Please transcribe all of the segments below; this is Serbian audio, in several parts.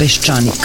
Peščanik.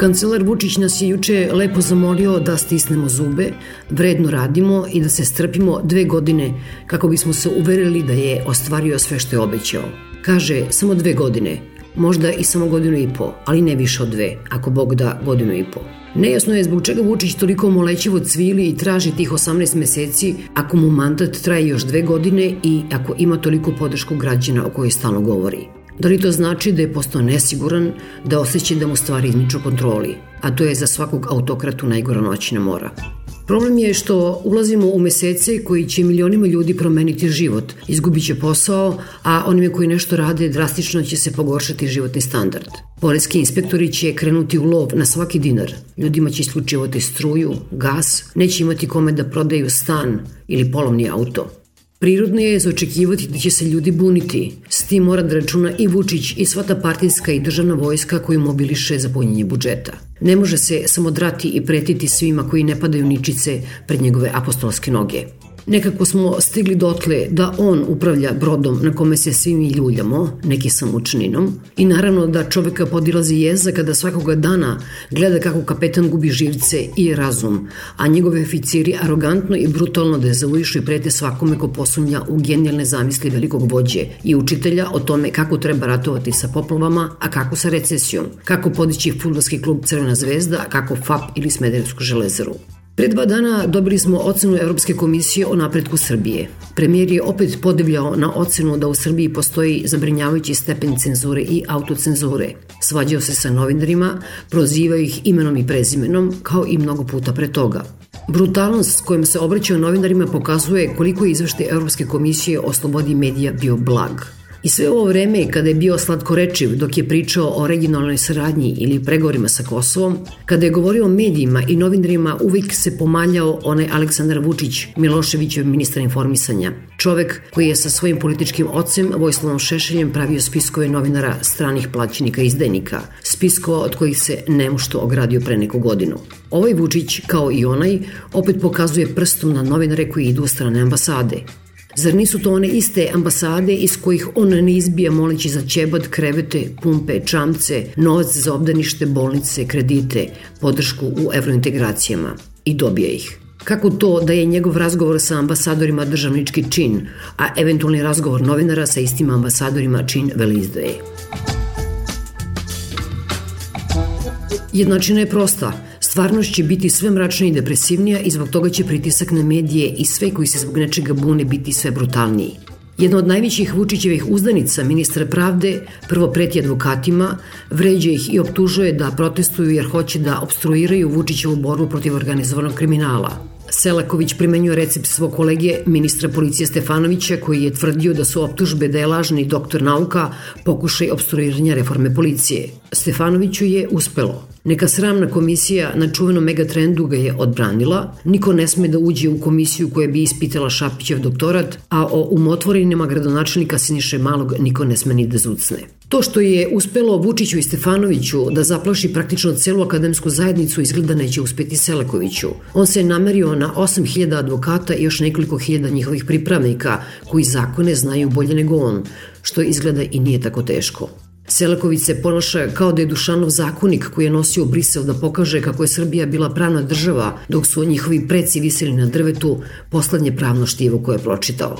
Kancelar Vučić nas je juče lepo zamolio da stisnemo zube, vredno radimo i da se strpimo dve godine kako bismo se uverili da je ostvario sve što je obećao. Kaže, samo dve godine, možda i samo godinu i po, ali ne više od dve, ako Bog da godinu i po. Nejasno je zbog čega Vučić toliko molećivo cvili i traži tih 18 meseci ako mu mandat traje još dve godine i ako ima toliko podršku građana o kojoj stalno govori. Da li to znači da je postao nesiguran, da osjeća da mu stvari izmiču kontroli, a to je za svakog autokratu najgora noćna mora. Problem je što ulazimo u mesece koji će milionima ljudi promeniti život, izgubit će posao, a onime koji nešto rade drastično će se pogoršati životni standard. Poreski inspektori će krenuti u lov na svaki dinar. Ljudima će isključivati struju, gas, neće imati kome da prodaju stan ili polovni auto. Prirodno je zaočekivati da će se ljudi buniti. S tim mora da računa i Vučić i sva ta partijska i državna vojska koju mobiliše za punjenje budžeta. Ne može se samo drati i pretiti svima koji ne padaju ničice pred njegove apostolske noge. Nekako smo stigli dotle da on upravlja brodom na kome se svi mi ljuljamo, neki sam učninom, i naravno da čoveka podilazi jeza kada svakoga dana gleda kako kapetan gubi živce i razum, a njegove oficiri arogantno i brutalno dezavuišu i prete svakome ko posumnja u genijalne zamisli velikog vođe i učitelja o tome kako treba ratovati sa poplavama, a kako sa recesijom, kako podići futbolski klub Crvena zvezda, a kako FAP ili Smederevsku železaru. Pre dva dana dobili smo ocenu Evropske komisije o napretku Srbije. Premijer je opet podivljao na ocenu da u Srbiji postoji zabrinjavajući stepen cenzure i autocenzure. Svađao se sa novinarima, prozivao ih imenom i prezimenom, kao i mnogo puta pre toga. Brutalnost s kojom se obraćao novinarima pokazuje koliko je izvešte Evropske komisije o slobodi medija bio blag – I sve ovo vreme kada je bio slatkorečiv dok je pričao o regionalnoj saradnji ili pregovorima sa Kosovom, kada je govorio o medijima i novinarima uvijek se pomaljao onaj Aleksandar Vučić, Miloševićev ministar informisanja. Čovek koji je sa svojim političkim ocem Vojslavom Šešeljem pravio spiskove novinara stranih plaćenika i izdajnika, spiskova od kojih se nemušto ogradio pre neku godinu. Ovaj Vučić, kao i onaj, opet pokazuje prstom na novinare koji idu u strane ambasade. Zar nisu to one iste ambasade iz kojih on ne izbija moleći za ćebad, krevete, pumpe, čamce, novac za obdanište, bolnice, kredite, podršku u evrointegracijama i dobija ih. Kako to da je njegov razgovor sa ambasadorima državnički čin, a eventualni razgovor novinara sa istim ambasadorima čin velizdaje? Jednačina je prosta – Stvarnost će biti sve mračnija i depresivnija i zbog toga će pritisak na medije i sve koji se zbog nečega bune biti sve brutalniji. Jedna od najvećih Vučićevih uzdanica, ministra pravde, prvo preti advokatima, vređa ih i optužuje da protestuju jer hoće da obstruiraju Vučićevu borbu protiv organizovanog kriminala. Selaković primenjuje recept svog kolege, ministra policije Stefanovića, koji je tvrdio da su optužbe da je lažni doktor nauka pokušaj obstruiranja reforme policije. Stefanoviću je uspelo. Neka sramna komisija na čuvenom megatrendu ga je odbranila, niko ne sme da uđe u komisiju koja bi ispitala Šapićev doktorat, a o umotvorinima gradonačelnika Siniše Malog niko ne sme ni da zucne. To što je uspelo Vučiću i Stefanoviću da zaplaši praktično celu akademsku zajednicu izgleda neće uspeti Selekoviću. On se namerio na 8000 advokata i još nekoliko hiljada njihovih pripravnika koji zakone znaju bolje nego on, što izgleda i nije tako teško. Selaković se ponaša kao da je Dušanov zakonik koji je nosio Brisel da pokaže kako je Srbija bila pravna država, dok su njihovi preci viseli na drvetu poslednje pravno štivo koje je pročitao.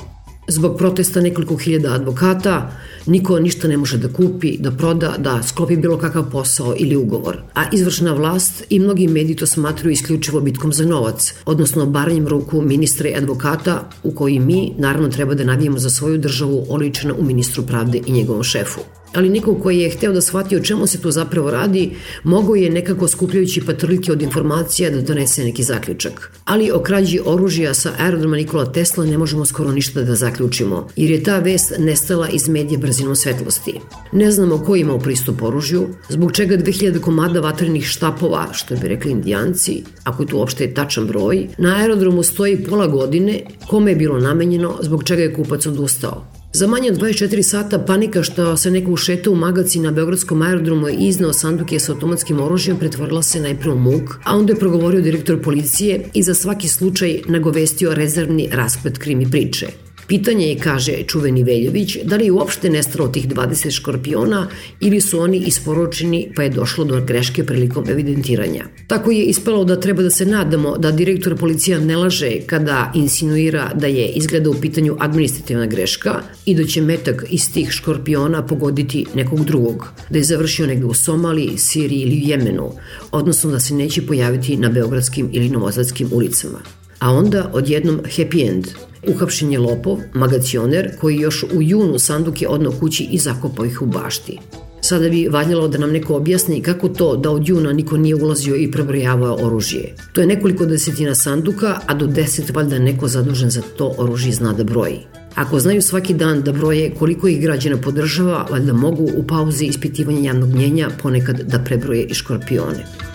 Zbog protesta nekoliko hiljada advokata, niko ništa ne može da kupi, da proda, da sklopi bilo kakav posao ili ugovor. A izvršna vlast i mnogi mediji to smatruju isključivo bitkom za novac, odnosno baranjem ruku ministra i advokata u koji mi, naravno, treba da navijemo za svoju državu oličena u ministru pravde i njegovom šefu ali niko koji je hteo da shvati o čemu se tu zapravo radi, mogao je nekako skupljajući patrljke od informacija da donese neki zaključak. Ali o krađi oružja sa aerodroma Nikola Tesla ne možemo skoro ništa da zaključimo, jer je ta vest nestala iz medija brzinom svetlosti. Ne znamo ko ima u pristup oružju, zbog čega 2000 komada vatrenih štapova, što bi rekli indijanci, ako je tu uopšte tačan broj, na aerodromu stoji pola godine, kome je bilo namenjeno, zbog čega je kupac odustao. Za manje od 24 sata panika što se neko ušeta u magaci na Beogradskom aerodromu i iznao sanduke sa automatskim oružjem pretvorila se najpre u muk, a onda je progovorio direktor policije i za svaki slučaj nagovestio rezervni rasplet krimi priče. Pitanje je, kaže čuveni Veljović, da li je uopšte nestalo tih 20 škorpiona ili su oni isporučeni pa je došlo do greške prilikom evidentiranja. Tako je ispalo da treba da se nadamo da direktor policija ne laže kada insinuira da je izgleda u pitanju administrativna greška i da će metak iz tih škorpiona pogoditi nekog drugog, da je završio negde u Somaliji, Siriji ili Jemenu, odnosno da se neće pojaviti na beogradskim ili novozadskim ulicama. A onda odjednom happy end – Uhapšen je lopov, magacioner, koji još u junu sanduke odno kući i zakopao ih u bašti. Sada bi valjalo da nam neko objasni kako to da od juna niko nije ulazio i prebrojavao oružje. To je nekoliko desetina sanduka, a do deset valjda neko zadužen za to oružje zna da broji. Ako znaju svaki dan da broje koliko ih građana podržava, valjda mogu u pauzi ispitivanja javnog mnjenja ponekad da prebroje i škorpione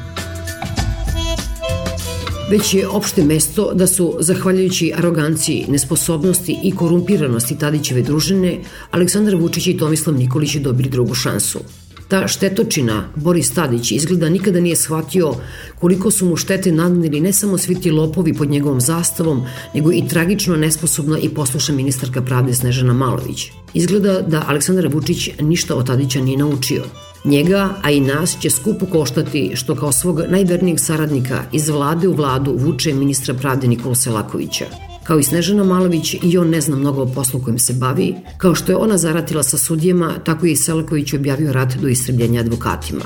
već je opšte mesto da su, zahvaljujući aroganciji, nesposobnosti i korumpiranosti Tadićeve družine, Aleksandar Vučić i Tomislav Nikolić dobili drugu šansu. Ta štetočina, Boris Tadić, izgleda nikada nije shvatio koliko su mu štete nadnili ne samo svi ti lopovi pod njegovom zastavom, nego i tragično nesposobna i poslušna ministarka pravde Snežana Malović. Izgleda da Aleksandar Vučić ništa od Tadića nije naučio. Njega, a i nas će skupo koštati što kao svog najvernijeg saradnika iz vlade u vladu vuče ministra pravde Nikola Selakovića. Kao i Snežana Malović i on ne zna mnogo o poslu kojim se bavi, kao što je ona zaratila sa sudijama, tako je i Selaković objavio rat do istrebljenja advokatima.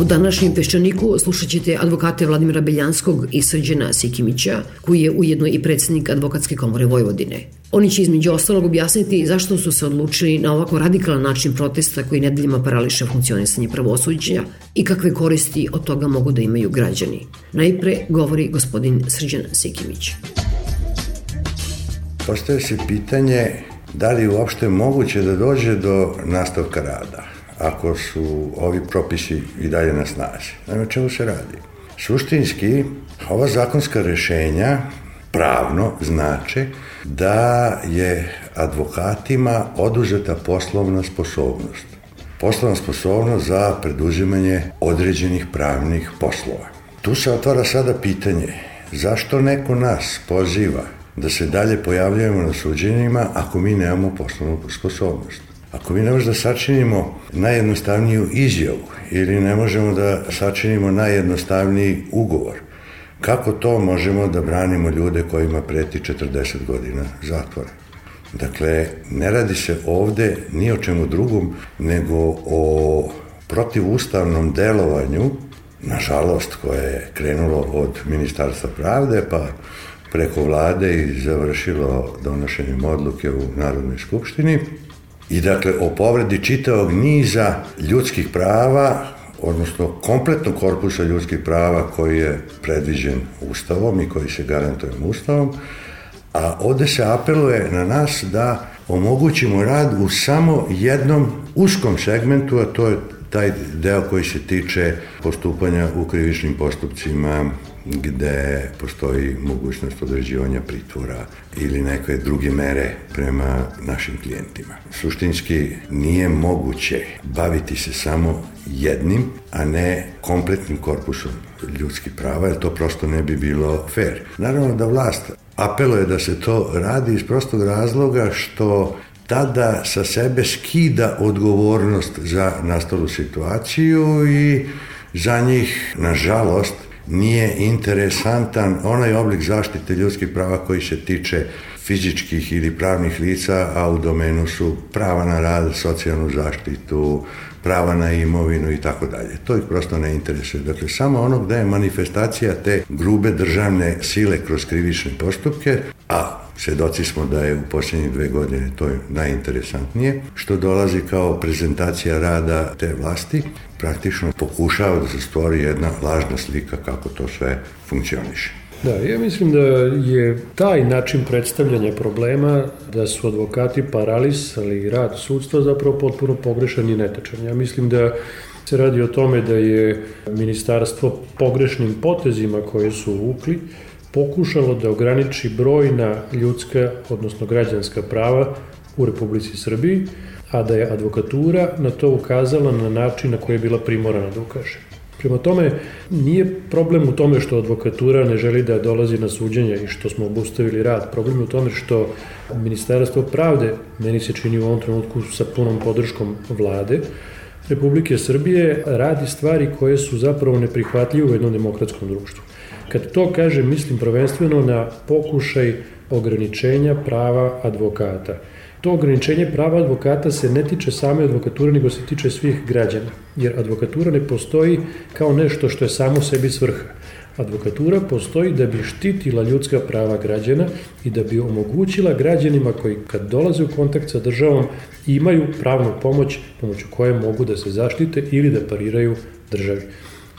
U današnjem Peščaniku slušat ćete advokate Vladimira Beljanskog i Srđana Sikimića, koji je ujedno i predsednik Advokatske komore Vojvodine. Oni će između ostalog objasniti zašto su se odlučili na ovako radikalan način protesta koji nedeljima parališe funkcionisanje pravosuđa i kakve koristi od toga mogu da imaju građani. Najpre govori gospodin Srđan Sikimić. Postoje se pitanje da li uopšte moguće da dođe do nastavka rada ako su ovi propisi i dalje na snazi. Naime, čemu se radi? Suštinski, ova zakonska rešenja pravno znače da je advokatima oduzeta poslovna sposobnost. Poslovna sposobnost za preduzimanje određenih pravnih poslova. Tu se otvara sada pitanje zašto neko nas poziva da se dalje pojavljujemo na suđenjima ako mi nemamo poslovnu sposobnost. Ako mi ne možemo da sačinimo najjednostavniju izjavu ili ne možemo da sačinimo najjednostavniji ugovor, kako to možemo da branimo ljude kojima preti 40 godina zatvora? Dakle, ne radi se ovde ni o čemu drugom, nego o protivustavnom delovanju, nažalost, koje je krenulo od Ministarstva pravde, pa preko vlade i završilo donošenjem odluke u Narodnoj skupštini, i dakle o povredi čitavog niza ljudskih prava, odnosno kompletnog korpusa ljudskih prava koji je predviđen Ustavom i koji se garantuje Ustavom, a ovde se apeluje na nas da omogućimo rad u samo jednom uskom segmentu, a to je taj deo koji se tiče postupanja u krivičnim postupcima gde postoji mogućnost određivanja pritvora ili neke druge mere prema našim klijentima. Suštinski nije moguće baviti se samo jednim, a ne kompletnim korpusom ljudskih prava, jer to prosto ne bi bilo fair. Naravno da vlast apeluje da se to radi iz prostog razloga što tada sa sebe skida odgovornost za nastalu situaciju i za njih, nažalost, nije interesantan onaj oblik zaštite ljudskih prava koji se tiče fizičkih ili pravnih lica, a u domenu su prava na rad, socijalnu zaštitu, prava na imovinu i tako dalje. To ih prosto ne interesuje. Dakle, samo ono gde je manifestacija te grube državne sile kroz krivične postupke, a Svedoci smo da je u posljednjih dve godine to je najinteresantnije, što dolazi kao prezentacija rada te vlasti, praktično pokušava da se stvori jedna lažna slika kako to sve funkcioniše. Da, ja mislim da je taj način predstavljanja problema da su advokati paralisali rad sudstva zapravo potpuno pogrešan i netačan. Ja mislim da se radi o tome da je ministarstvo pogrešnim potezima koje su uvukli pokušalo da ograniči brojna ljudska, odnosno građanska prava u Republici Srbiji, a da je advokatura na to ukazala na način na koji je bila primorana da ukaže. Prema tome, nije problem u tome što advokatura ne želi da dolazi na suđenje i što smo obustavili rad. Problem je u tome što Ministarstvo pravde, meni se čini u ovom trenutku sa punom podrškom vlade, Republike Srbije radi stvari koje su zapravo neprihvatljive u jednom demokratskom društvu. Kad to kaže, mislim prvenstveno na pokušaj ograničenja prava advokata. To ograničenje prava advokata se ne tiče same advokature, nego se tiče svih građana. Jer advokatura ne postoji kao nešto što je samo sebi svrha. Advokatura postoji da bi štitila ljudska prava građana i da bi omogućila građanima koji kad dolaze u kontakt sa državom imaju pravnu pomoć pomoću koje mogu da se zaštite ili da pariraju državi.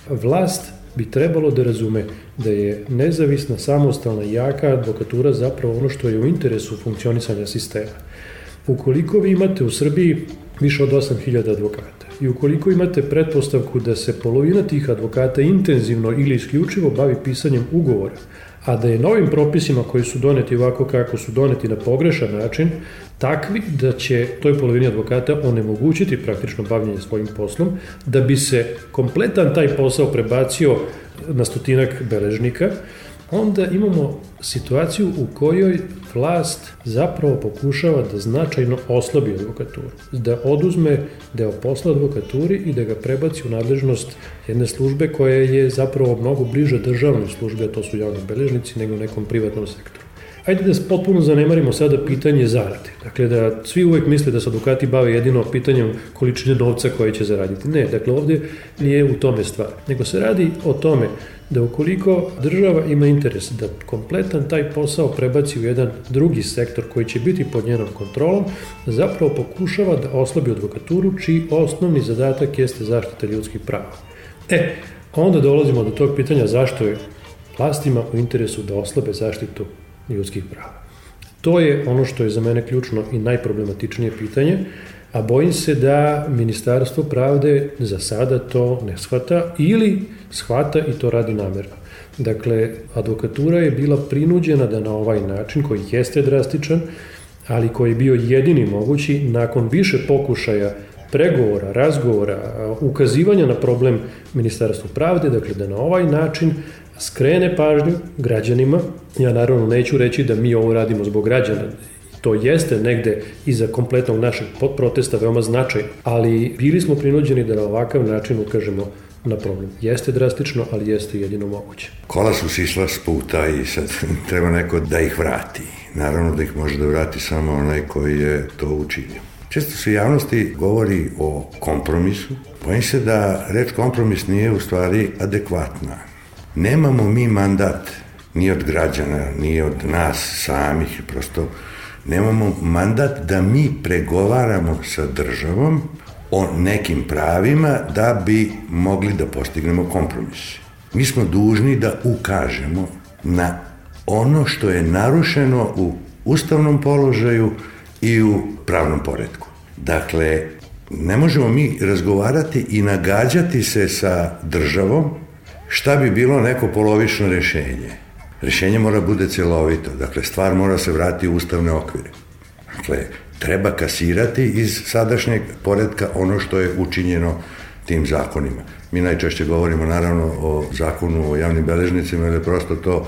Vlast bi trebalo da razume da je nezavisna, samostalna, jaka advokatura zapravo ono što je u interesu funkcionisanja sistema. Ukoliko vi imate u Srbiji više od 8000 advokata i ukoliko imate pretpostavku da se polovina tih advokata intenzivno ili isključivo bavi pisanjem ugovora, a da je novim propisima koji su doneti ovako kako su doneti na pogrešan način, takvi da će toj polovini advokata onemogućiti praktično bavljanje svojim poslom, da bi se kompletan taj posao prebacio na stotinak beležnika, onda imamo situaciju u kojoj vlast zapravo pokušava da značajno oslabi advokaturu, da oduzme deo posla advokaturi i da ga prebaci u nadležnost jedne službe koja je zapravo mnogo bliže državnoj službi, a to su javni beležnici, nego nekom privatnom sektoru. Ajde da potpuno zanemarimo sada pitanje zarade. Dakle, da svi uvek misle da se advokati bave jedino pitanjem količine novca koje će zaraditi. Ne, dakle, ovde nije u tome stvar. Nego se radi o tome da ukoliko država ima interes da kompletan taj posao prebaci u jedan drugi sektor koji će biti pod njenom kontrolom, zapravo pokušava da oslabi advokaturu čiji osnovni zadatak jeste zaštita ljudskih prava. E, onda dolazimo do tog pitanja zašto je vlastima u interesu da oslabe zaštitu ljudskih prava. To je ono što je za mene ključno i najproblematičnije pitanje, a bojim se da Ministarstvo pravde za sada to ne shvata ili shvata i to radi namerno. Dakle, advokatura je bila prinuđena da na ovaj način, koji jeste drastičan, ali koji je bio jedini mogući, nakon više pokušaja pregovora, razgovora, ukazivanja na problem Ministarstva pravde, dakle da na ovaj način skrene pažnju građanima. Ja naravno neću reći da mi ovo radimo zbog građana, to jeste negde iza kompletnog našeg protesta veoma značaj, ali bili smo prinuđeni da na ovakav način ukažemo na problem. Jeste drastično, ali jeste jedino moguće. Kola su sisla s puta i sad treba neko da ih vrati. Naravno da ih može da vrati samo onaj koji je to učinio. Često se javnosti govori o kompromisu. Bojim se da reč kompromis nije u stvari adekvatna. Nemamo mi mandat ni od građana, ni od nas samih, prosto nemamo mandat da mi pregovaramo sa državom o nekim pravima da bi mogli da postignemo kompromis. Mi smo dužni da ukažemo na ono što je narušeno u ustavnom položaju i u pravnom poredku. Dakle, ne možemo mi razgovarati i nagađati se sa državom šta bi bilo neko polovično rešenje. Rešenje mora bude celovito, dakle stvar mora se vratiti u ustavne okvire. Dakle, treba kasirati iz sadašnjeg poredka ono što je učinjeno tim zakonima. Mi najčešće govorimo naravno o zakonu o javnim beležnicima, jer je prosto to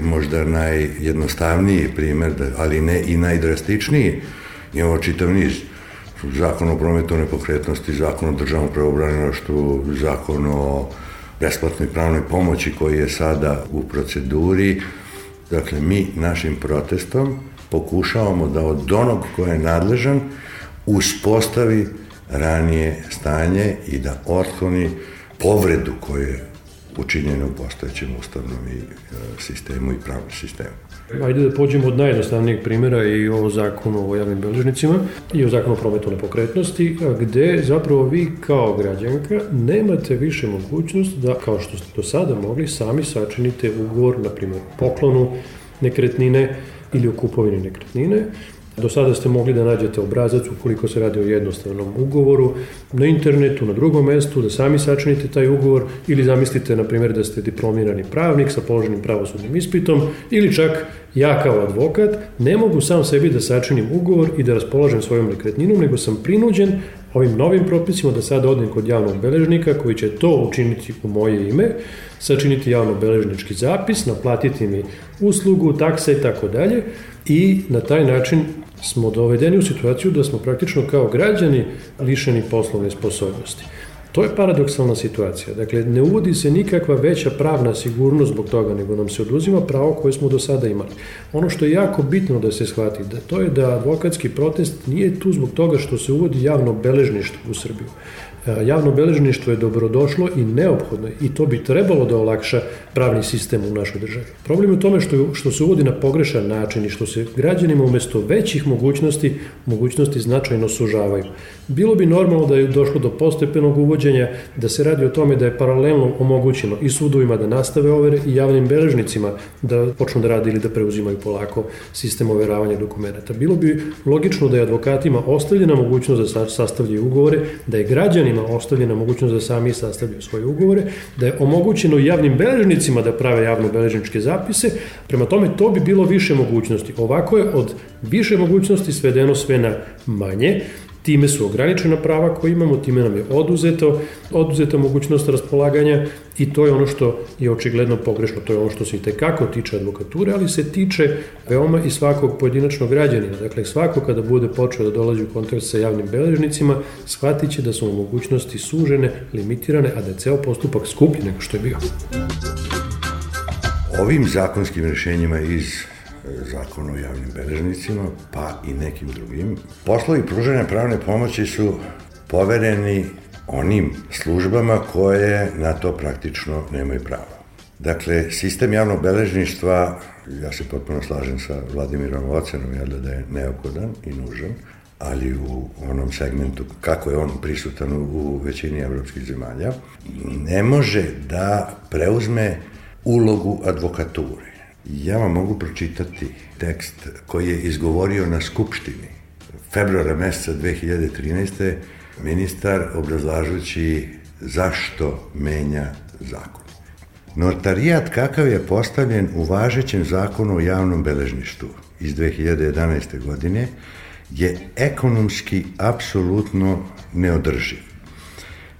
možda najjednostavniji primer, ali ne i najdrastičniji. Imamo čitav niz zakon o prometu nepokretnosti, zakon o državnom preobranilaštvu, zakon o besplatnoj pravnoj pomoći koji je sada u proceduri. Dakle, mi našim protestom pokušavamo da od onog ko je nadležan uspostavi ranije stanje i da otkloni povredu koju je učinjena u postojećem ustavnom i e, sistemu i pravnom sistemu. Ajde da pođemo od najjednostavnijeg primjera i o zakonu o javnim beležnicima i o zakonu o prometu nepokretnosti, gde zapravo vi kao građanka nemate više mogućnost da, kao što ste do sada mogli, sami sačinite ugovor, na primjer, poklonu nekretnine ili o kupovini nekretnine, Do sada ste mogli da nađete obrazac ukoliko se radi o jednostavnom ugovoru na internetu, na drugom mestu, da sami sačinite taj ugovor ili zamislite, na primjer, da ste diplomirani pravnik sa položenim pravosudnim ispitom ili čak ja kao advokat ne mogu sam sebi da sačinim ugovor i da raspolažem svojom nekretninom, nego sam prinuđen ovim novim propisima da sada odem kod javnog beležnika koji će to učiniti u moje ime, sačiniti javno-beležnički zapis, naplatiti mi uslugu, takse i tako dalje i na taj način smo dovedeni u situaciju da smo praktično kao građani lišeni poslovne sposobnosti. To je paradoksalna situacija. Dakle, ne uvodi se nikakva veća pravna sigurnost zbog toga, nego nam se oduzima pravo koje smo do sada imali. Ono što je jako bitno da se shvati, da to je da advokatski protest nije tu zbog toga što se uvodi javno beležništvo u Srbiju. Javno beležništvo je dobrodošlo i neophodno i to bi trebalo da olakša pravni sistem u našoj državi. Problem je u tome što, što se uvodi na pogrešan način i što se građanima umesto većih mogućnosti, mogućnosti značajno sužavaju. Bilo bi normalno da je došlo do postepenog uvođenja, da se radi o tome da je paralelno omogućeno i sudovima da nastave overe i javnim beležnicima da počnu da radi ili da preuzimaju polako sistem overavanja dokumenta. Bilo bi logično da je advokatima ostavljena mogućnost da sastavljaju ugovore, da je građanima ostavljena mogućnost da sami sastavljaju svoje ugovore, da je omogućeno javnim beležnicima da prave javno-beležničke zapise, prema tome to bi bilo više mogućnosti. Ovako je od više mogućnosti svedeno sve na manje, Time su ograničena prava koje imamo, time nam je oduzeto, oduzeta mogućnost raspolaganja i to je ono što je očigledno pogrešno, to je ono što se i tekako tiče advokature, ali se tiče veoma i svakog pojedinačnog građanina. Dakle, svako kada bude počeo da dolazi u kontakt sa javnim beležnicima, shvatit će da su mogućnosti sužene, limitirane, a da je ceo postupak skuplji nego što je bio. Ovim zakonskim rešenjima iz zakon o javnim beležnicima, pa i nekim drugim. Poslovi pružanja pravne pomoći su povereni onim službama koje na to praktično nemaju pravo. Dakle, sistem javnog beležništva, ja se potpuno slažem sa Vladimirom ocenom, jel da je neophodan i nužan, ali u onom segmentu kako je on prisutan u većini evropskih zemalja, ne može da preuzme ulogu advokature. Ja vam mogu pročitati tekst koji je izgovorio na Skupštini februara meseca 2013. ministar obrazlažući zašto menja zakon. Notarijat kakav je postavljen u važećem zakonu o javnom beležništvu iz 2011. godine je ekonomski apsolutno neodrživ.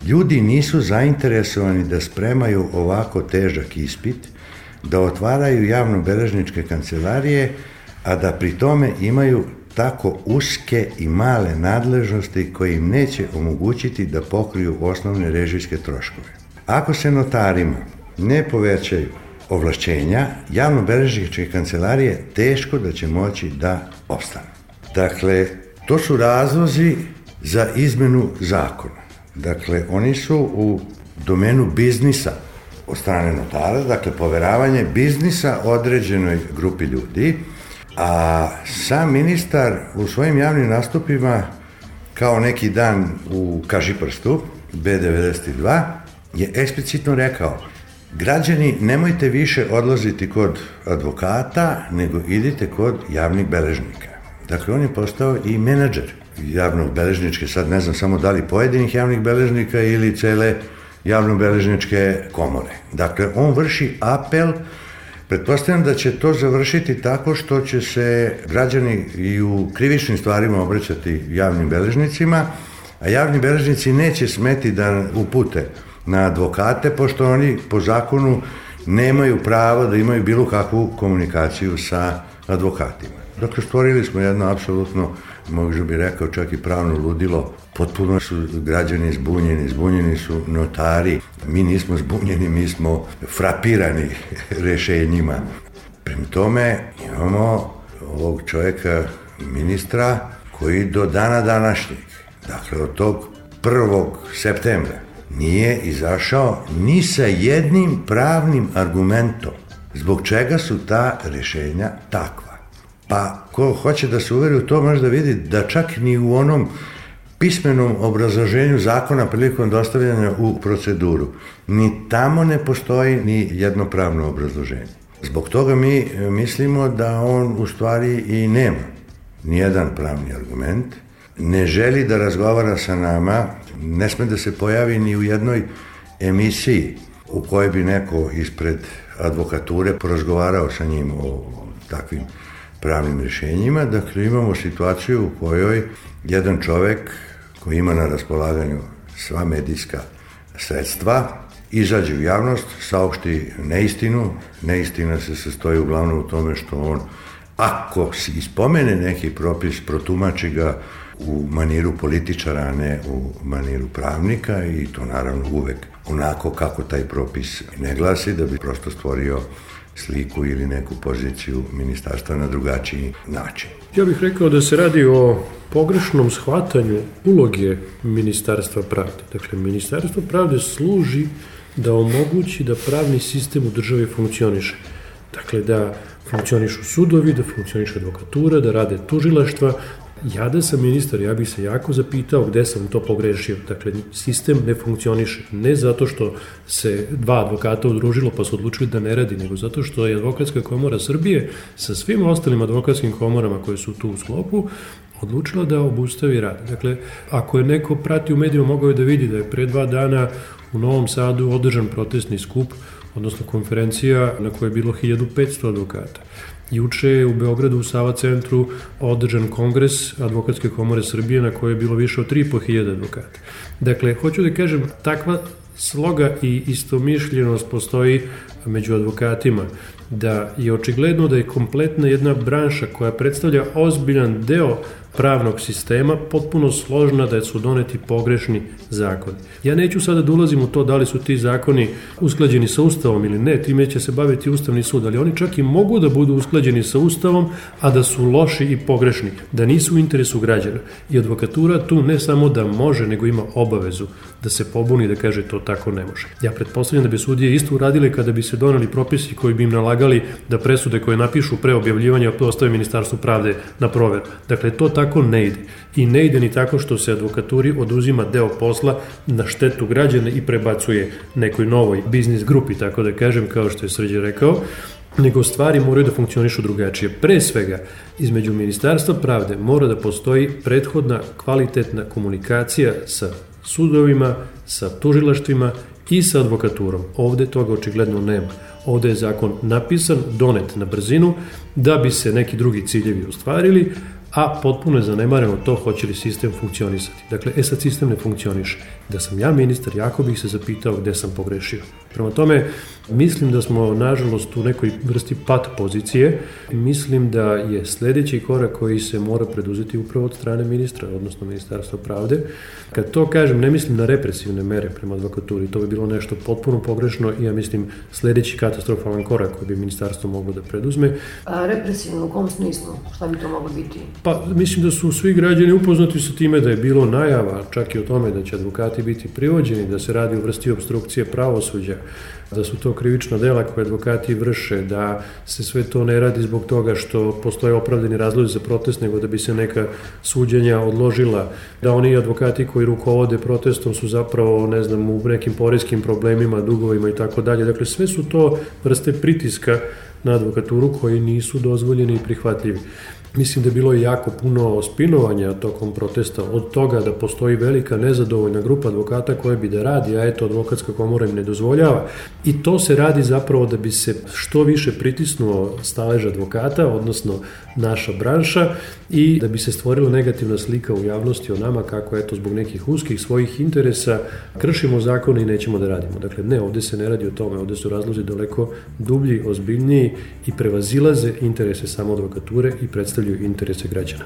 Ljudi nisu zainteresovani da spremaju ovako težak ispit da otvaraju javno-beležničke kancelarije, a da pri tome imaju tako uske i male nadležnosti koje im neće omogućiti da pokriju osnovne režijske troškove. Ako se notarima ne povećaju ovlašćenja, javno-beležničke kancelarije teško da će moći da ostanu. Dakle, to su razlozi za izmenu zakona. Dakle, oni su u domenu biznisa, od strane notara, dakle poveravanje biznisa određenoj grupi ljudi, a sam ministar u svojim javnim nastupima kao neki dan u Kažiprstu B92 je eksplicitno rekao građani nemojte više odlaziti kod advokata nego idite kod javnih beležnika. Dakle, on je postao i menadžer javnog beležničke, sad ne znam samo da li pojedinih javnih beležnika ili cele javnobeležničke komore. Dakle, on vrši apel Pretpostavljam da će to završiti tako što će se građani i u krivičnim stvarima obraćati javnim beležnicima, a javni beležnici neće smeti da upute na advokate, pošto oni po zakonu nemaju pravo da imaju bilo kakvu komunikaciju sa advokatima. Dakle, stvorili smo jedno apsolutno, možda bi rekao čak i pravno ludilo. Potpuno su građani zbunjeni, zbunjeni su notari. Mi nismo zbunjeni, mi smo frapirani rešenjima. Prema tome imamo ovog čovjeka, ministra, koji do dana današnjeg, dakle od tog 1. septembra, nije izašao ni sa jednim pravnim argumentom zbog čega su ta rešenja takva. Pa ko hoće da se uveri u to može da vidi da čak ni u onom pismenom obrazloženju zakona prilikom dostavljanja u proceduru, ni tamo ne postoji ni jedno pravno obrazloženje. Zbog toga mi mislimo da on u stvari i nema nijedan pravni argument, ne želi da razgovara sa nama, ne sme da se pojavi ni u jednoj emisiji u kojoj bi neko ispred advokature porazgovarao sa njim o takvim pravnim rješenjima. Dakle, imamo situaciju u kojoj jedan čovek koji ima na raspolaganju sva medijska sredstva, izađe u javnost, saopšti neistinu. Neistina se sastoji uglavnom u tome što on, ako se ispomene neki propis, protumači ga u maniru političara, a ne u maniru pravnika i to naravno uvek onako kako taj propis ne glasi, da bi prosto stvorio sliku ili neku poziciju ministarstva na drugačiji način. Ja bih rekao da se radi o pogrešnom shvatanju uloge Ministarstva pravde. Dakle, Ministarstvo pravde služi da omogući da pravni sistem u državi funkcioniše. Dakle, da funkcionišu sudovi, da funkcioniše advokatura, da rade tužilaštva, Ja da sam ministar, ja bih se jako zapitao gde sam to pogrešio. Dakle, sistem ne funkcioniše. Ne zato što se dva advokata udružilo pa su odlučili da ne radi, nego zato što je advokatska komora Srbije sa svim ostalim advokatskim komorama koje su tu u sklopu odlučila da obustavi rad. Dakle, ako je neko prati u medijima, mogao je da vidi da je pre dva dana u Novom Sadu održan protestni skup, odnosno konferencija na kojoj je bilo 1500 advokata. Juče je u Beogradu u Sava centru održan kongres Advokatske komore Srbije na kojoj je bilo više od 3.500 advokata. Dakle, hoću da kažem, takva sloga i istomišljenost postoji među advokatima, da je očigledno da je kompletna jedna branša koja predstavlja ozbiljan deo pravnog sistema potpuno složna da su doneti pogrešni zakoni. Ja neću sada da ulazim u to da li su ti zakoni usklađeni sa Ustavom ili ne, time će se baviti Ustavni sud, ali oni čak i mogu da budu usklađeni sa Ustavom, a da su loši i pogrešni, da nisu u interesu građana. I advokatura tu ne samo da može, nego ima obavezu da se pobuni da kaže to tako ne može. Ja pretpostavljam da bi sudije isto uradile kada bi se donali propisi koji bi im nalagali da presude koje napišu pre objavljivanja ostave Ministarstvu pravde na proveru. Dakle, to tako ne ide. I ne ide ni tako što se advokaturi oduzima deo posla na štetu građana i prebacuje nekoj novoj biznis grupi, tako da kažem, kao što je Srđe rekao, nego stvari moraju da funkcionišu drugačije. Pre svega, između Ministarstva pravde mora da postoji prethodna kvalitetna komunikacija sa sudovima, sa tužilaštvima i sa advokaturom. Ovde toga očigledno nema. Ovde je zakon napisan, donet na brzinu, da bi se neki drugi ciljevi ostvarili, a potpuno je zanemareno to hoće li sistem funkcionisati. Dakle, e sad sistem ne funkcioniše. Da sam ja ministar, jako bih se zapitao gde sam pogrešio. Prema tome, mislim da smo, nažalost, u nekoj vrsti pat pozicije. Mislim da je sledeći korak koji se mora preduzeti upravo od strane ministra, odnosno Ministarstva pravde. Kad to kažem, ne mislim na represivne mere prema advokaturi. To bi bilo nešto potpuno pogrešno i ja mislim sledeći katastrofalan korak koji bi ministarstvo moglo da preduzme. A represivno u kom smislu? Šta bi to moglo biti? Pa mislim da su svi građani upoznati sa time da je bilo najava čak i o tome da će advokati biti privođeni, da se radi u vrsti obstrukcije pravosuđa, da su to krivična dela koje advokati vrše, da se sve to ne radi zbog toga što postoje opravdani razlozi za protest, nego da bi se neka suđenja odložila, da oni advokati koji rukovode protestom su zapravo, ne znam, u nekim poreskim problemima, dugovima i tako dalje. Dakle, sve su to vrste pritiska na advokaturu koji nisu dozvoljeni i prihvatljivi. Mislim da je bilo jako puno spinovanja tokom protesta od toga da postoji velika nezadovoljna grupa advokata koje bi da radi, a eto advokatska komora im ne dozvoljava. I to se radi zapravo da bi se što više pritisnuo stalež advokata, odnosno naša branša i da bi se stvorila negativna slika u javnosti o nama kako eto zbog nekih uskih svojih interesa kršimo zakone i nećemo da radimo. Dakle, ne, ovde se ne radi o tome, ovde su razlozi daleko dublji, ozbiljniji i prevazilaze interese samo advokature i predstavljaju interese građana.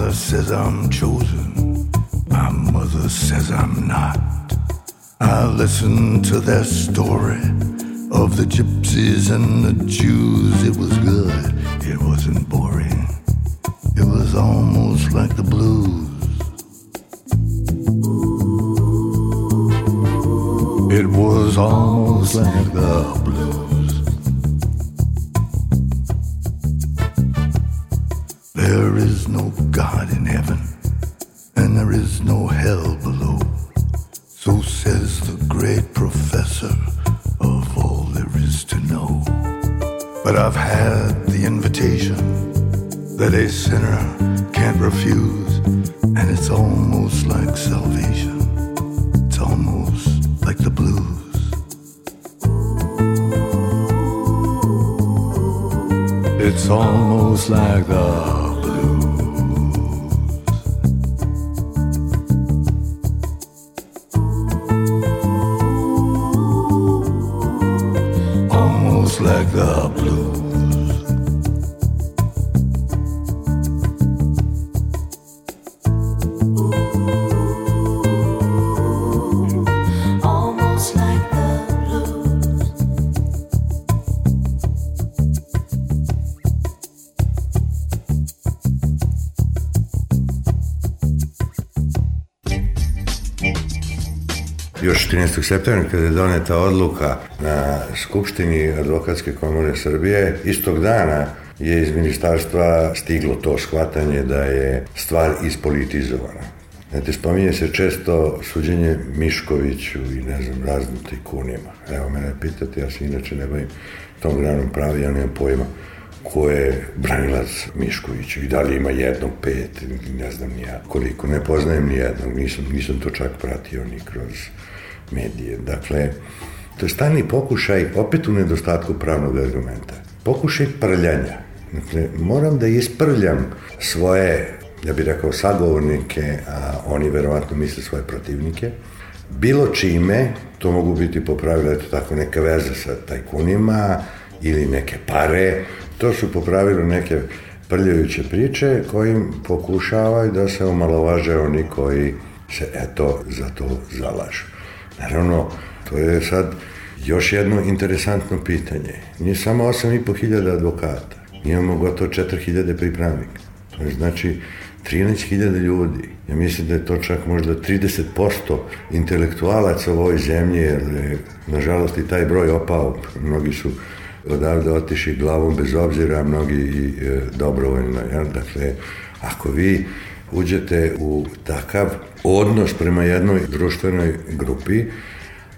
My father says I'm chosen, my mother says I'm not. I listen to their story of the gypsies and the Jews. It was good, it wasn't boring. It was almost like the blues. It was almost like the Još 13. septembra kada je doneta odluka na Skupštini Advokatske komore Srbije, istog dana je iz ministarstva stiglo to shvatanje da je stvar ispolitizovana. Znate, spominje se često suđenje Miškoviću i ne znam, raznim tajkunima. Evo, mene pitate, ja se inače ne bavim tom granom pravi, ja nemam pojma ko je branilac Miškoviću i da li ima jednog, pet, ne znam ni ja koliko, ne poznajem ni jednog, nisam, nisam to čak pratio ni kroz medije. Dakle, to je stani pokušaj, opet u nedostatku pravnog argumenta, pokušaj prljanja. Dakle, moram da isprljam svoje, ja bih rekao, sagovornike, a oni verovatno misle svoje protivnike, bilo čime, to mogu biti po pravilu, eto tako, neka veze sa tajkunima ili neke pare, to su po pravilu neke prljajuće priče kojim pokušavaju da se omalovaže oni koji se eto za to zalažu. Naravno, to je sad još jedno interesantno pitanje. Nije samo 8.500 advokata, imamo gotovo 4.000 pripravnika. To je znači 13.000 ljudi. Ja mislim da je to čak možda 30% intelektualaca u ovoj zemlji, jer je, nažalost, i taj broj opao. Mnogi su odavde otišli glavom bez obzira, mnogi i e, dobrovoljno. Ja? Dakle, ako vi uđete u takav odnos prema jednoj društvenoj grupi,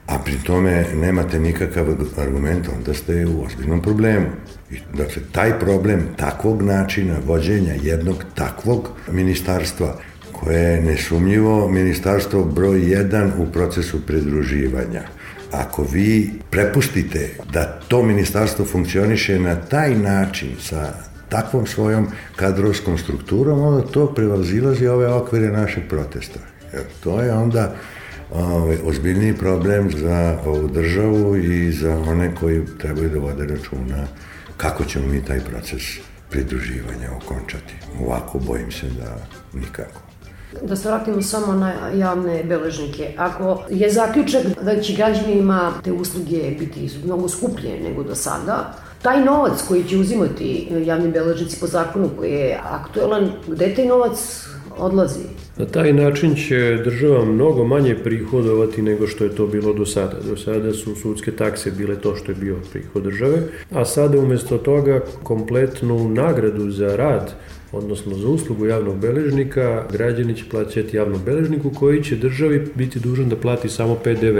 a pri tome nemate nikakav argument, onda ste u ozbiljnom problemu. I, dakle, taj problem takvog načina vođenja jednog takvog ministarstva, koje je nesumnjivo ministarstvo broj 1 u procesu pridruživanja, ako vi prepustite da to ministarstvo funkcioniše na taj način sa takvom svojom kadrovskom strukturom, onda to prevazilazi ove okvire našeg protesta. Jer to je onda ovaj, ozbiljniji problem za ovu državu i za one koji trebaju da vode računa kako ćemo mi taj proces pridruživanja okončati. Ovako bojim se da nikako. Da se vratimo samo na javne beležnike. Ako je zaključak da će građanima te usluge biti mnogo skuplje nego do sada, Taj novac koji će uzimati javni beležnici po zakonu koji je aktuelan, gde taj novac odlazi? Na taj način će država mnogo manje prihodovati nego što je to bilo do sada. Do sada su sudske takse bile to što je bio prihod države, a sada umesto toga kompletnu nagradu za rad odnosno za uslugu javnog beležnika, građani će plaćati javnom beležniku koji će državi biti dužan da plati samo PDV.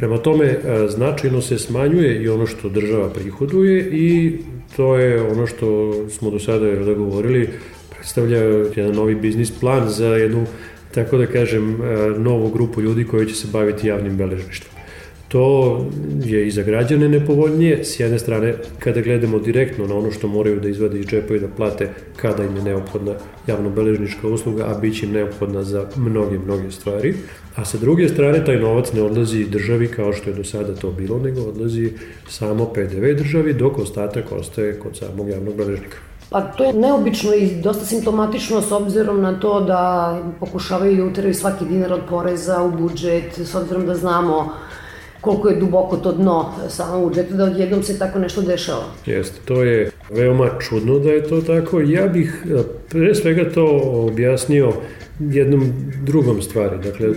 Prema tome, e, značajno se smanjuje i ono što država prihoduje i to je ono što smo do sada da govorili, predstavlja jedan novi biznis plan za jednu, tako da kažem, e, novu grupu ljudi koji će se baviti javnim beležništvom. To je i za građane nepovoljnije, s jedne strane kada gledamo direktno na ono što moraju da izvade iz džepa i da plate kada im je neophodna javno-beležnička usluga, a bit će im neophodna za mnoge, mnoge stvari. A sa druge strane taj novac ne odlazi državi kao što je do sada to bilo, nego odlazi samo PDV državi, dok ostatak ostaje kod samog javnog beležnika. Pa to je neobično i dosta simptomatično s obzirom na to da pokušavaju da uteraju svaki dinar od poreza u budžet, s obzirom da znamo koliko je duboko to dno samo budžeta, da odjednom se tako nešto dešava. Jeste, to je veoma čudno da je to tako. Ja bih e, pre svega to objasnio jednom drugom stvari. Dakle,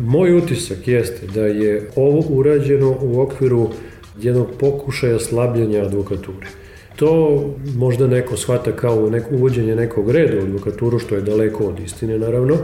moj utisak jeste da je ovo urađeno u okviru jednog pokušaja slabljenja advokature. To možda neko shvata kao neko uvođenje nekog reda u advokaturu, što je daleko od istine, naravno,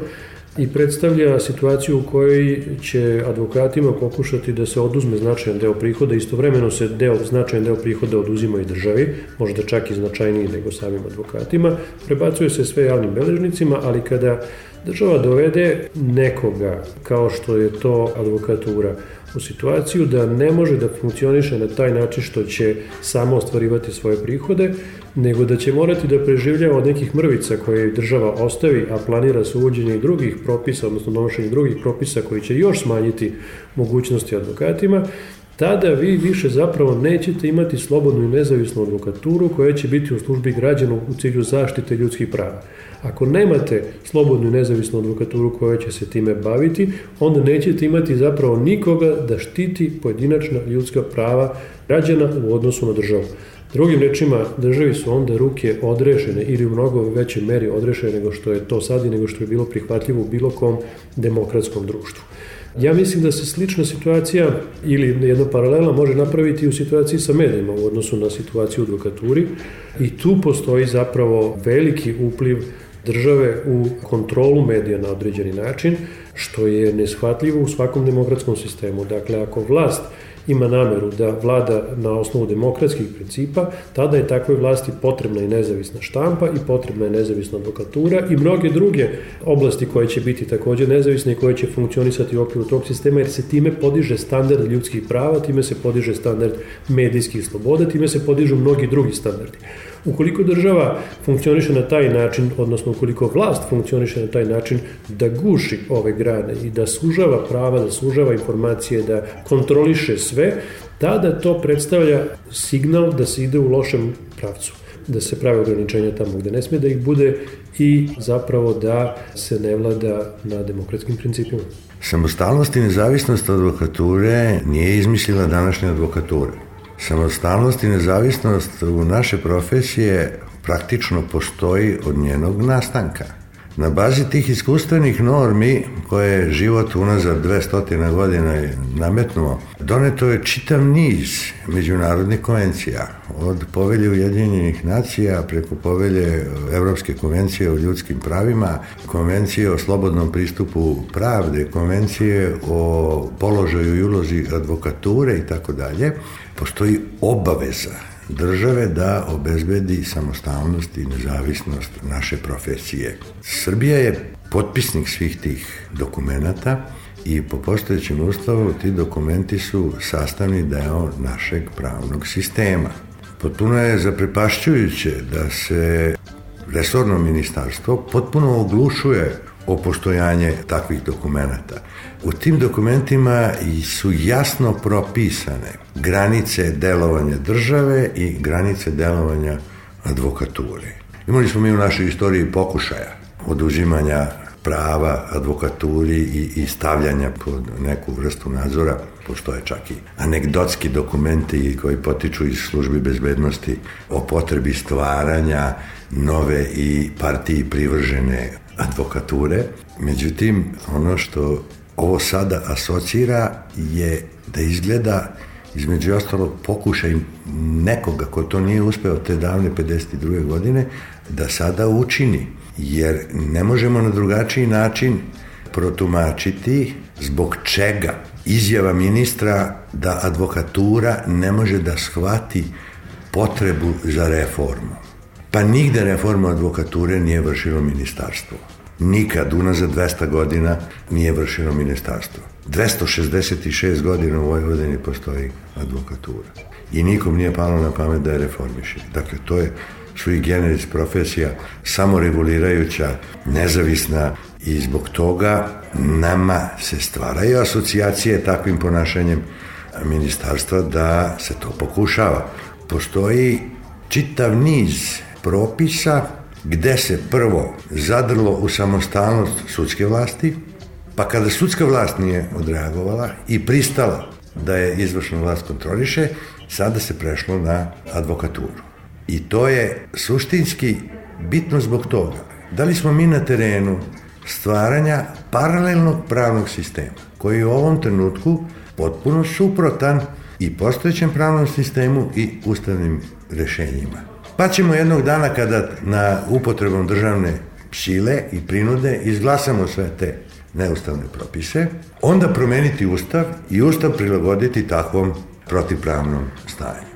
i predstavlja situaciju u kojoj će advokatima pokušati da se oduzme značajan deo prihoda, istovremeno se deo, značajan deo prihoda oduzima i državi, možda čak i značajniji nego samim advokatima, prebacuje se sve javnim beležnicima, ali kada država dovede nekoga, kao što je to advokatura, u situaciju da ne može da funkcioniše na taj način što će samo ostvarivati svoje prihode, nego da će morati da preživljava od nekih mrvica koje država ostavi, a planira se uvođenje drugih propisa, odnosno donošenje drugih propisa koji će još smanjiti mogućnosti advokatima, tada vi više zapravo nećete imati slobodnu i nezavisnu advokaturu koja će biti u službi građana u cilju zaštite ljudskih prava. Ako nemate slobodnu i nezavisnu advokaturu koja će se time baviti, onda nećete imati zapravo nikoga da štiti pojedinačna ljudska prava građana u odnosu na državu. Drugim rečima, državi su onda ruke odrešene ili u mnogo većoj meri odrešene nego što je to sad i nego što je bilo prihvatljivo u bilo kom demokratskom društvu. Ja mislim da se slična situacija ili jedna paralela može napraviti u situaciji sa medijima u odnosu na situaciju u advokaturi i tu postoji zapravo veliki upliv države u kontrolu medija na određeni način, što je neshvatljivo u svakom demokratskom sistemu. Dakle, ako vlast ima nameru da vlada na osnovu demokratskih principa, tada je takvoj vlasti potrebna i nezavisna štampa i potrebna je nezavisna advokatura i mnoge druge oblasti koje će biti takođe nezavisne i koje će funkcionisati u okviru tog sistema, jer se time podiže standard ljudskih prava, time se podiže standard medijskih sloboda, time se podižu mnogi drugi standardi. Ukoliko država funkcioniše na taj način, odnosno ukoliko vlast funkcioniše na taj način da guši ove grane i da sužava prava, da sužava informacije, da kontroliše sve, tada to predstavlja signal da se ide u lošem pravcu da se prave ograničenja tamo gde ne sme da ih bude i zapravo da se ne vlada na demokratskim principima. Samostalnost i nezavisnost advokature nije izmislila današnja advokatura. Samostalnost i nezavisnost u naše profesije praktično postoji od njenog nastanka. Na bazi tih iskustvenih normi koje je život unazad 200 godina nametnuo, doneto je čitav niz međunarodnih konvencija, od povelje Ujedinjenih nacija preko povelje Evropske konvencije o ljudskim pravima, konvencije o slobodnom pristupu pravde, konvencije o položaju i ulozi advokature i tako dalje, postoji obaveza države da obezbedi samostalnost i nezavisnost naše profesije. Srbija je potpisnik svih tih dokumenta i po postojećem ustavu ti dokumenti su sastavni deo našeg pravnog sistema. Potpuno je zaprepašćujuće da se resorno ministarstvo potpuno oglušuje o postojanje takvih dokumenta. U tim dokumentima su jasno propisane granice delovanja države i granice delovanja advokature. Imali smo mi u našoj istoriji pokušaja oduzimanja prava advokaturi i, i stavljanja pod neku vrstu nadzora postoje čak i anegdotski dokumenti koji potiču iz službi bezbednosti o potrebi stvaranja nove i partiji privržene advokature. Međutim, ono što ovo sada asocira je da izgleda između ostalog pokušaj nekoga ko to nije uspeo te davne 52. godine da sada učini jer ne možemo na drugačiji način protumačiti zbog čega izjava ministra da advokatura ne može da shvati potrebu za reformu. Pa nigde reformu advokature nije vršilo ministarstvo. Nikad, unazad 200 godina, nije vršilo ministarstvo. 266 godina u Vojvodini postoji advokatura. I nikom nije palo na pamet da je reformiše. Dakle, to je sui generis profesija samoregulirajuća, nezavisna i zbog toga nama se stvaraju asocijacije takvim ponašanjem ministarstva da se to pokušava. Postoji čitav niz propisa gde se prvo zadrlo u samostalnost sudske vlasti, pa kada sudska vlast nije odreagovala i pristala da je izvršna vlast kontroliše, sada se prešlo na advokaturu. I to je suštinski bitno zbog toga. Da li smo mi na terenu stvaranja paralelnog pravnog sistema, koji je u ovom trenutku potpuno suprotan i postojećem pravnom sistemu i ustavnim rešenjima. Pa ćemo jednog dana kada na upotrebom državne sile i prinude izglasamo sve te neustavne propise, onda promeniti ustav i ustav prilagoditi takvom protivpravnom stanju.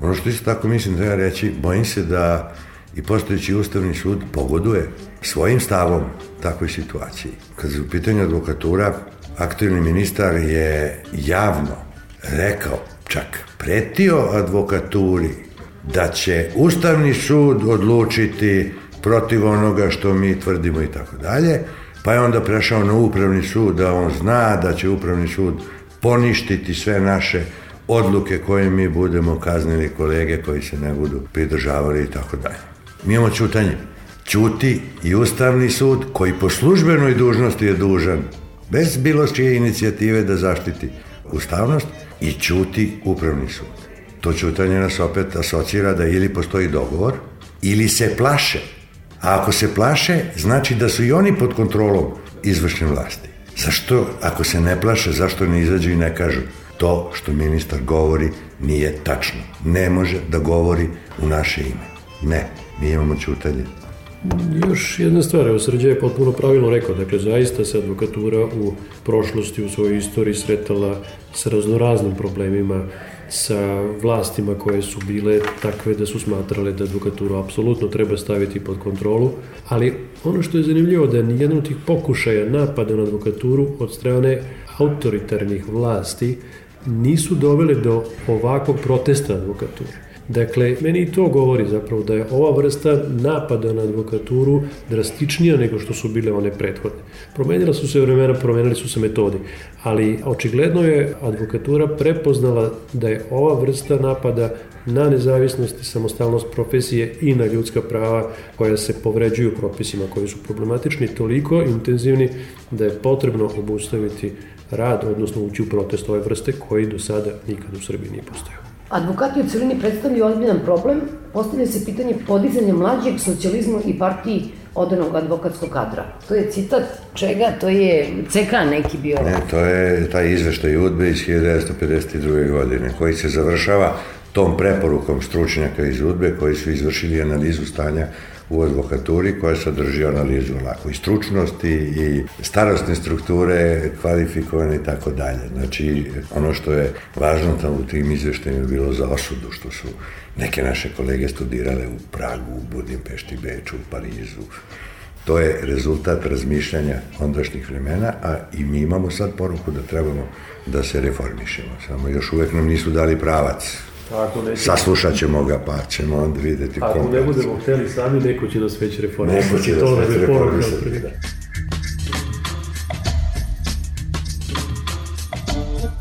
Ono što isto tako mislim treba reći, bojim se da i postojeći Ustavni sud pogoduje svojim stavom takvoj situaciji. Kad je u pitanju advokatura, aktualni ministar je javno rekao, čak pretio advokaturi da će Ustavni sud odlučiti protiv onoga što mi tvrdimo i tako dalje, pa je onda prešao na Upravni sud da on zna da će Upravni sud poništiti sve naše odluke koje mi budemo kaznili kolege koji se ne budu pridržavali i tako dalje. Mi imamo čutanje. Ćuti i Ustavni sud koji po službenoj dužnosti je dužan bez bilo čije inicijative da zaštiti ustavnost i ćuti Upravni sud. To čutanje nas opet asocira da ili postoji dogovor ili se plaše. A ako se plaše, znači da su i oni pod kontrolom izvršne vlasti. Zašto, ako se ne plaše, zašto ne izađu i ne kažu to što ministar govori nije tačno. Ne može da govori u naše ime. Ne, mi imamo čutanje. Još jedna stvar, evo Srđe je potpuno pravilno rekao, dakle zaista se advokatura u prošlosti, u svojoj istoriji sretala sa raznoraznim problemima, sa vlastima koje su bile takve da su smatrale da advokaturu apsolutno treba staviti pod kontrolu, ali ono što je zanimljivo da nijedan od tih pokušaja napada na advokaturu od strane autoritarnih vlasti nisu dovele do ovakvog protesta advokature. Dakle, meni i to govori zapravo da je ova vrsta napada na advokaturu drastičnija nego što su bile one prethodne. Promenila su se vremena, promenili su se metodi, ali očigledno je advokatura prepoznala da je ova vrsta napada na nezavisnost i samostalnost profesije i na ljudska prava koja se povređuju propisima koji su problematični toliko intenzivni da je potrebno obustaviti rad, odnosno ući u protest ove vrste koji do sada nikad u Srbiji nije postojao. Advokati u celini predstavljaju ozbiljan problem, postavlja se pitanje podizanja mlađeg socijalizmu i partiji odanog advokatskog kadra. To je citat čega? To je CK neki bio. Ne, to je taj izveštaj UDBE iz 1952. godine koji se završava tom preporukom stručnjaka iz UDBE koji su izvršili analizu stanja u advokaturi koja sadrži analizu lako i stručnosti i starostne strukture, kvalifikovane i tako dalje. Znači, ono što je važno tamo u tim izveštajima bilo za osudu, što su neke naše kolege studirale u Pragu, u Budimpešti, Beču, u Parizu. To je rezultat razmišljanja ondašnjih vremena, a i mi imamo sad poruku da trebamo da se reformišemo. Samo još uvek nam nisu dali pravac Ako neće, Saslušat ćemo ga, pa ćemo onda videti ako ne budemo hteli sami, neko će nas već reformisati. Neko će nas već reformisati, da.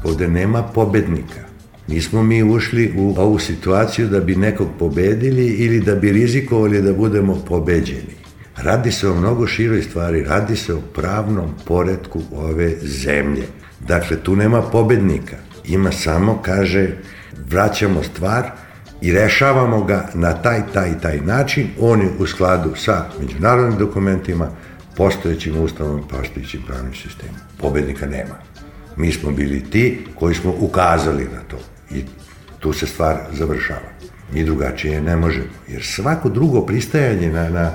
Ovde nema pobednika. Nismo mi ušli u ovu situaciju da bi nekog pobedili ili da bi rizikovali da budemo pobeđeni. Radi se o mnogo široj stvari, radi se o pravnom poredku ove zemlje. Dakle, tu nema pobednika. Ima samo, kaže, vraćamo stvar i rešavamo ga na taj, taj, taj način. On je u skladu sa međunarodnim dokumentima, postojećim ustavom postojećim pravnim sistemom. Pobednika nema. Mi smo bili ti koji smo ukazali na to i tu se stvar završava. Mi drugačije ne možemo, jer svako drugo pristajanje na, na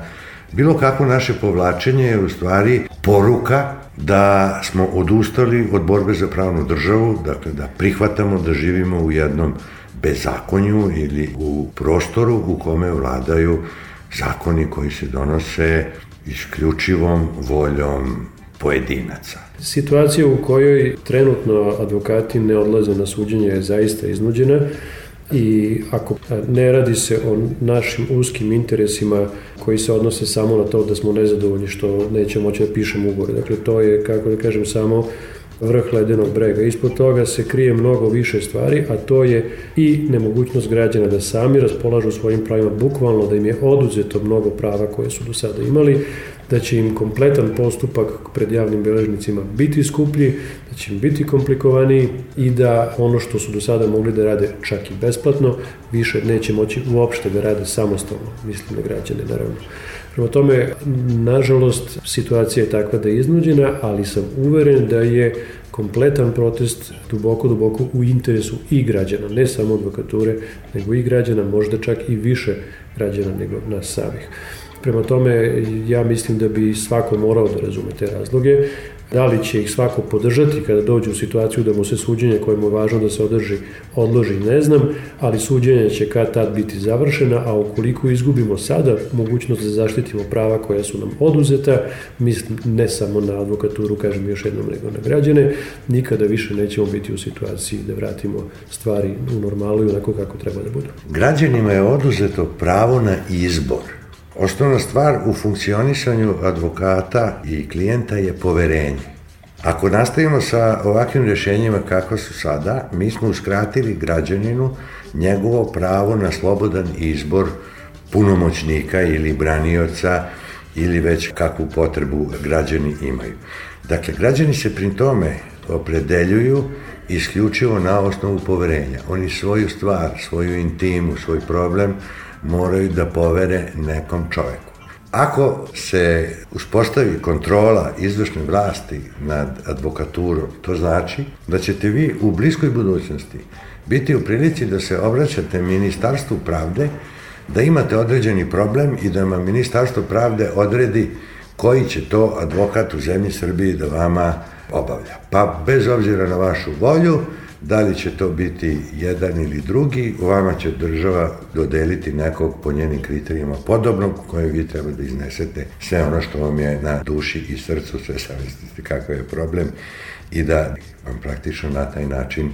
bilo kako naše povlačenje je u stvari poruka da smo odustali od borbe za pravnu državu, dakle da prihvatamo da živimo u jednom bezakonju ili u prostoru u kome vladaju zakoni koji se donose isključivom voljom pojedinaca. Situacija u kojoj trenutno advokati ne odlaze na suđenje je zaista iznuđena i ako ne radi se o našim uskim interesima koji se odnose samo na to da smo nezadovoljni što nećemo moći da pišemo ugovore. Dakle, to je, kako da kažem, samo vrh ledenog brega. Ispod toga se krije mnogo više stvari, a to je i nemogućnost građana da sami raspolažu svojim pravima, bukvalno da im je oduzeto mnogo prava koje su do sada imali, da će im kompletan postupak pred javnim beležnicima biti skuplji, da će im biti komplikovaniji i da ono što su do sada mogli da rade čak i besplatno, više neće moći uopšte da rade samostalno, mislim na građane naravno. Prema tome, nažalost, situacija je takva da je iznuđena, ali sam uveren da je kompletan protest duboko, duboko u interesu i građana, ne samo advokature, nego i građana, možda čak i više građana nego nas samih. Prema tome, ja mislim da bi svako morao da razume te razloge. Da li će ih svako podržati kada dođe u situaciju da mu se suđenje koje mu je važno da se održi, odloži, ne znam, ali suđenje će kad tad biti završena, a ukoliko izgubimo sada mogućnost da zaštitimo prava koja su nam oduzeta, mislim ne samo na advokaturu, kažem još jednom, nego na građane, nikada više nećemo biti u situaciji da vratimo stvari u normalu i onako kako treba da budu. Građanima je oduzeto pravo na izbor. Osnovna stvar u funkcionisanju advokata i klijenta je poverenje. Ako nastavimo sa ovakvim rješenjima kako su sada, mi smo uskratili građaninu njegovo pravo na slobodan izbor punomoćnika ili branioca ili već kakvu potrebu građani imaju. Dakle, građani se pri tome opredeljuju isključivo na osnovu poverenja. Oni svoju stvar, svoju intimu, svoj problem moraju da povere nekom čoveku. Ako se uspostavi kontrola izvršne vlasti nad advokaturom, to znači da ćete vi u bliskoj budućnosti biti u prilici da se obraćate Ministarstvu pravde, da imate određeni problem i da vam Ministarstvo pravde odredi koji će to advokat u zemlji Srbiji da vama obavlja. Pa bez obzira na vašu volju, Da li će to biti jedan ili drugi, vama će država dodeliti nekog po njenim kriterijima podobnog koje vi treba da iznesete sve ono što vam je na duši i srcu, sve savjestite kakav je problem i da vam praktično na taj način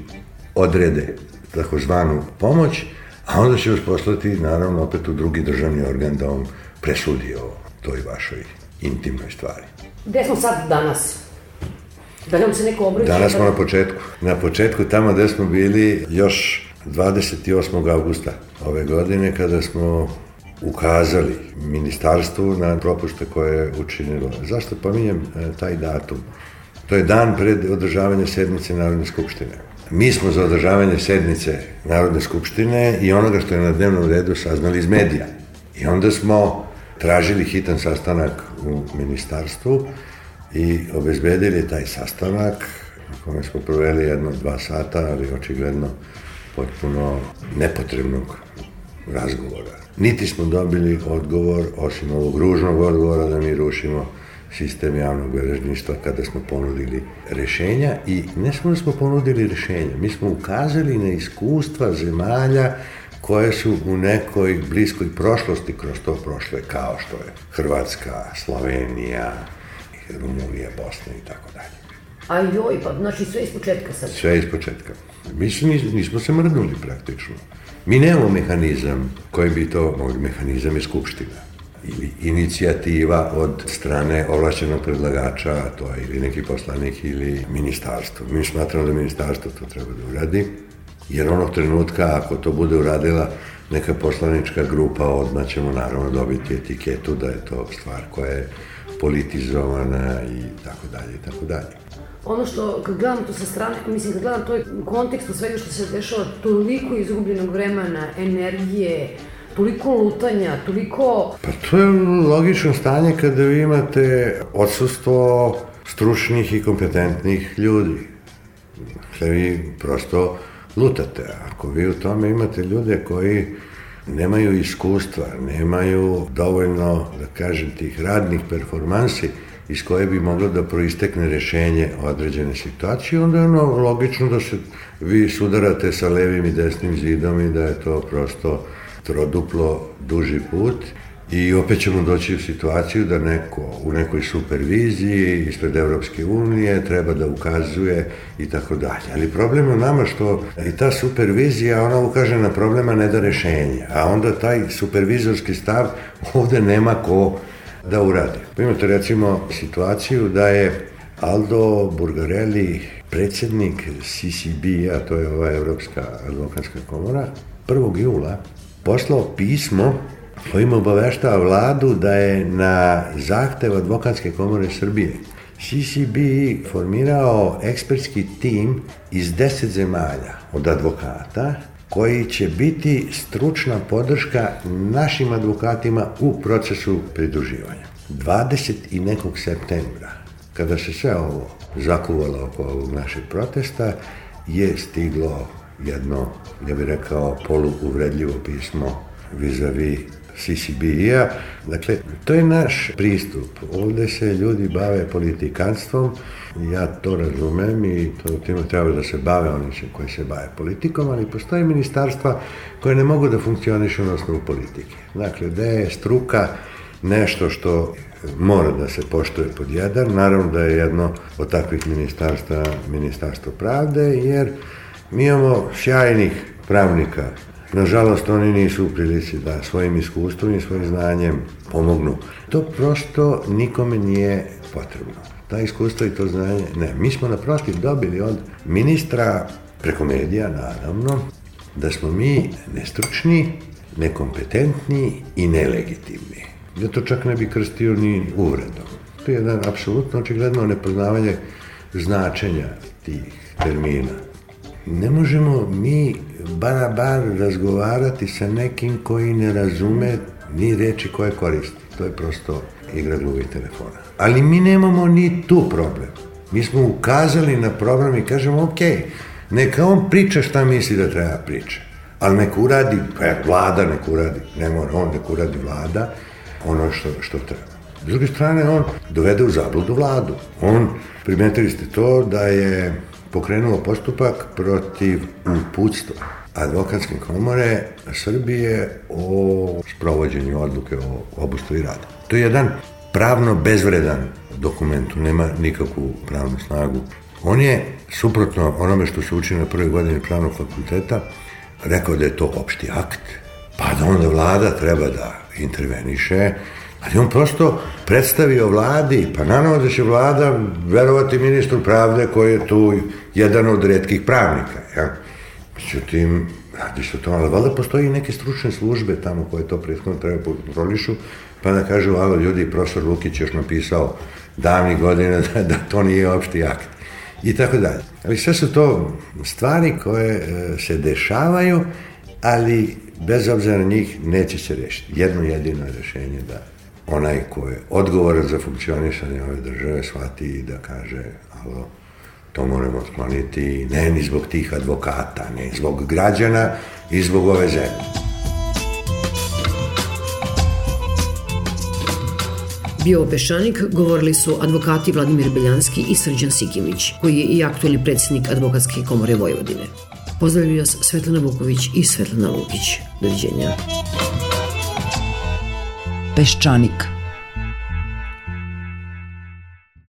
odrede takozvanu pomoć, a onda će vas poslati naravno opet u drugi državni organ da vam presudi o toj vašoj intimnoj stvari. Gde smo sad danas? Da nam se neko obraća? Danas smo na početku. Na početku tamo gde smo bili još 28. augusta ove godine kada smo ukazali ministarstvu na propušte koje je učinilo. Zašto pominjem e, taj datum? To je dan pred održavanje sednice Narodne skupštine. Mi smo za održavanje sednice Narodne skupštine i onoga što je na dnevnom redu saznali iz medija. I onda smo tražili hitan sastanak u ministarstvu i obezbedili taj sastanak na kome smo proveli jedno dva sata, ali očigledno potpuno nepotrebnog razgovora. Niti smo dobili odgovor, osim ovog ružnog odgovora da mi rušimo sistem javnog beležništva kada smo ponudili rešenja i ne samo da smo ponudili rešenja, mi smo ukazali na iskustva zemalja koje su u nekoj bliskoj prošlosti kroz to prošle, kao što je Hrvatska, Slovenija, Rumunija, Bosna i tako dalje. A joj, pa znači sve iz početka sad. Sve iz početka. Mi se nis, nismo se mrdnuli praktično. Mi nemamo mehanizam koji bi to mogli, mehanizam je skupština ili inicijativa od strane ovlašćenog predlagača, a to je ili neki poslanik ili ministarstvo. Mi smatramo da ministarstvo to treba da uradi, jer onog trenutka ako to bude uradila neka poslanička grupa, odmah ćemo naravno dobiti etiketu da je to stvar koja je politizovana i tako dalje i tako dalje. ono što, kad gledam to sa strane, mislim, kad gledam to u kontekstu svega što se dešava, toliko izgubljenog vremena, energije, toliko lutanja, toliko... Pa to je logično stanje kada vi imate odsustvo stručnih i kompetentnih ljudi. Dakle, vi prosto lutate. Ako vi u tome imate ljude koji nemaju iskustva, nemaju dovoljno, da kažem, tih radnih performansi iz koje bi moglo da proistekne rešenje određene situacije, onda je ono logično da se vi sudarate sa levim i desnim zidom i da je to prosto troduplo duži put I opet ćemo doći u situaciju da neko u nekoj superviziji ispred Evropske unije treba da ukazuje i tako dalje. Ali problem je nama što i ta supervizija, ona ukaže na problema, ne da rešenje. A onda taj supervizorski stav ovde nema ko da uradi. Imate recimo situaciju da je Aldo Burgarelli, predsednik CCB, a to je ova Evropska advokatska komora, 1. jula poslao pismo kojim obaveštava vladu da je na zahtev Advokatske komore Srbije CCB formirao ekspertski tim iz 10 zemalja od advokata koji će biti stručna podrška našim advokatima u procesu pridruživanja. 20 i nekog septembra, kada se sve ovo zakuvalo oko ovog našeg protesta, je stiglo jedno, ja bih rekao, poluuvredljivo pismo vizavi CCB-a. Dakle, to je naš pristup. Ovde se ljudi bave politikanstvom, ja to razumem i to time treba da se bave oni koji se bave politikom, ali postoje ministarstva koje ne mogu da funkcionišu na osnovu politike. Dakle, da je struka nešto što mora da se poštuje pod jedan, naravno da je jedno od takvih ministarstva ministarstvo pravde, jer mi imamo sjajnih pravnika Nažalost, oni nisu u prilici da svojim iskustvom i svojim znanjem pomognu. To prosto nikome nije potrebno. Ta iskustvo i to znanje, ne. Mi smo naprotiv dobili od ministra preko medija, naravno, da smo mi nestručni, nekompetentni i nelegitimni. Ja to čak ne bi krstio ni uvredom. To je jedan apsolutno očigledno nepoznavanje značenja tih termina. Ne možemo mi bar bar razgovarati sa nekim koji ne razume ni reči koje koristi. To je prosto igra gluvih telefona. Ali mi nemamo ni tu problem. Mi smo ukazali na problem i kažemo, ok, neka on priča šta misli da treba priča. Ali neka uradi, pa vlada neka uradi, ne mora on, neka uradi vlada ono što, što treba. S druge strane, on dovede u zabludu vladu. On, primetili ste to, da je pokrenuo postupak protiv uputstva advokatske komore Srbije o sprovođenju odluke o obustavi rada. To je jedan pravno bezvredan dokument, nema nikakvu pravnu snagu. On je, suprotno onome što se uči na prvoj godini pravnog fakulteta, rekao da je to opšti akt, pa da onda vlada treba da interveniše, ali on prosto predstavio vladi, pa naravno da će vlada verovati ministru pravde koji je tu jedan od redkih pravnika. Ja? Međutim, radi o tome, ali valjda postoji neke stručne službe tamo koje to prethodno treba kontrolišu, pa da kažu, alo ljudi, profesor Lukić još napisao davnih godina da, da to nije opšti akt. I tako dalje. Ali sve su to stvari koje e, se dešavaju, ali bez obzira na njih neće se rešiti. Jedno jedino je rešenje da onaj ko je odgovoran za funkcionisanje ove države shvati i da kaže, alo, To moramo otkloniti ne ni zbog tih advokata, ne zbog građana i zbog ove zemlje. Bio Pešanik govorili su advokati Vladimir Beljanski i Srđan Sikimić, koji je i aktualni predsednik Advokatske komore Vojvodine. Pozdravljaju vas Svetlana Vuković i Svetlana Lukić. Doviđenja. Peščanik –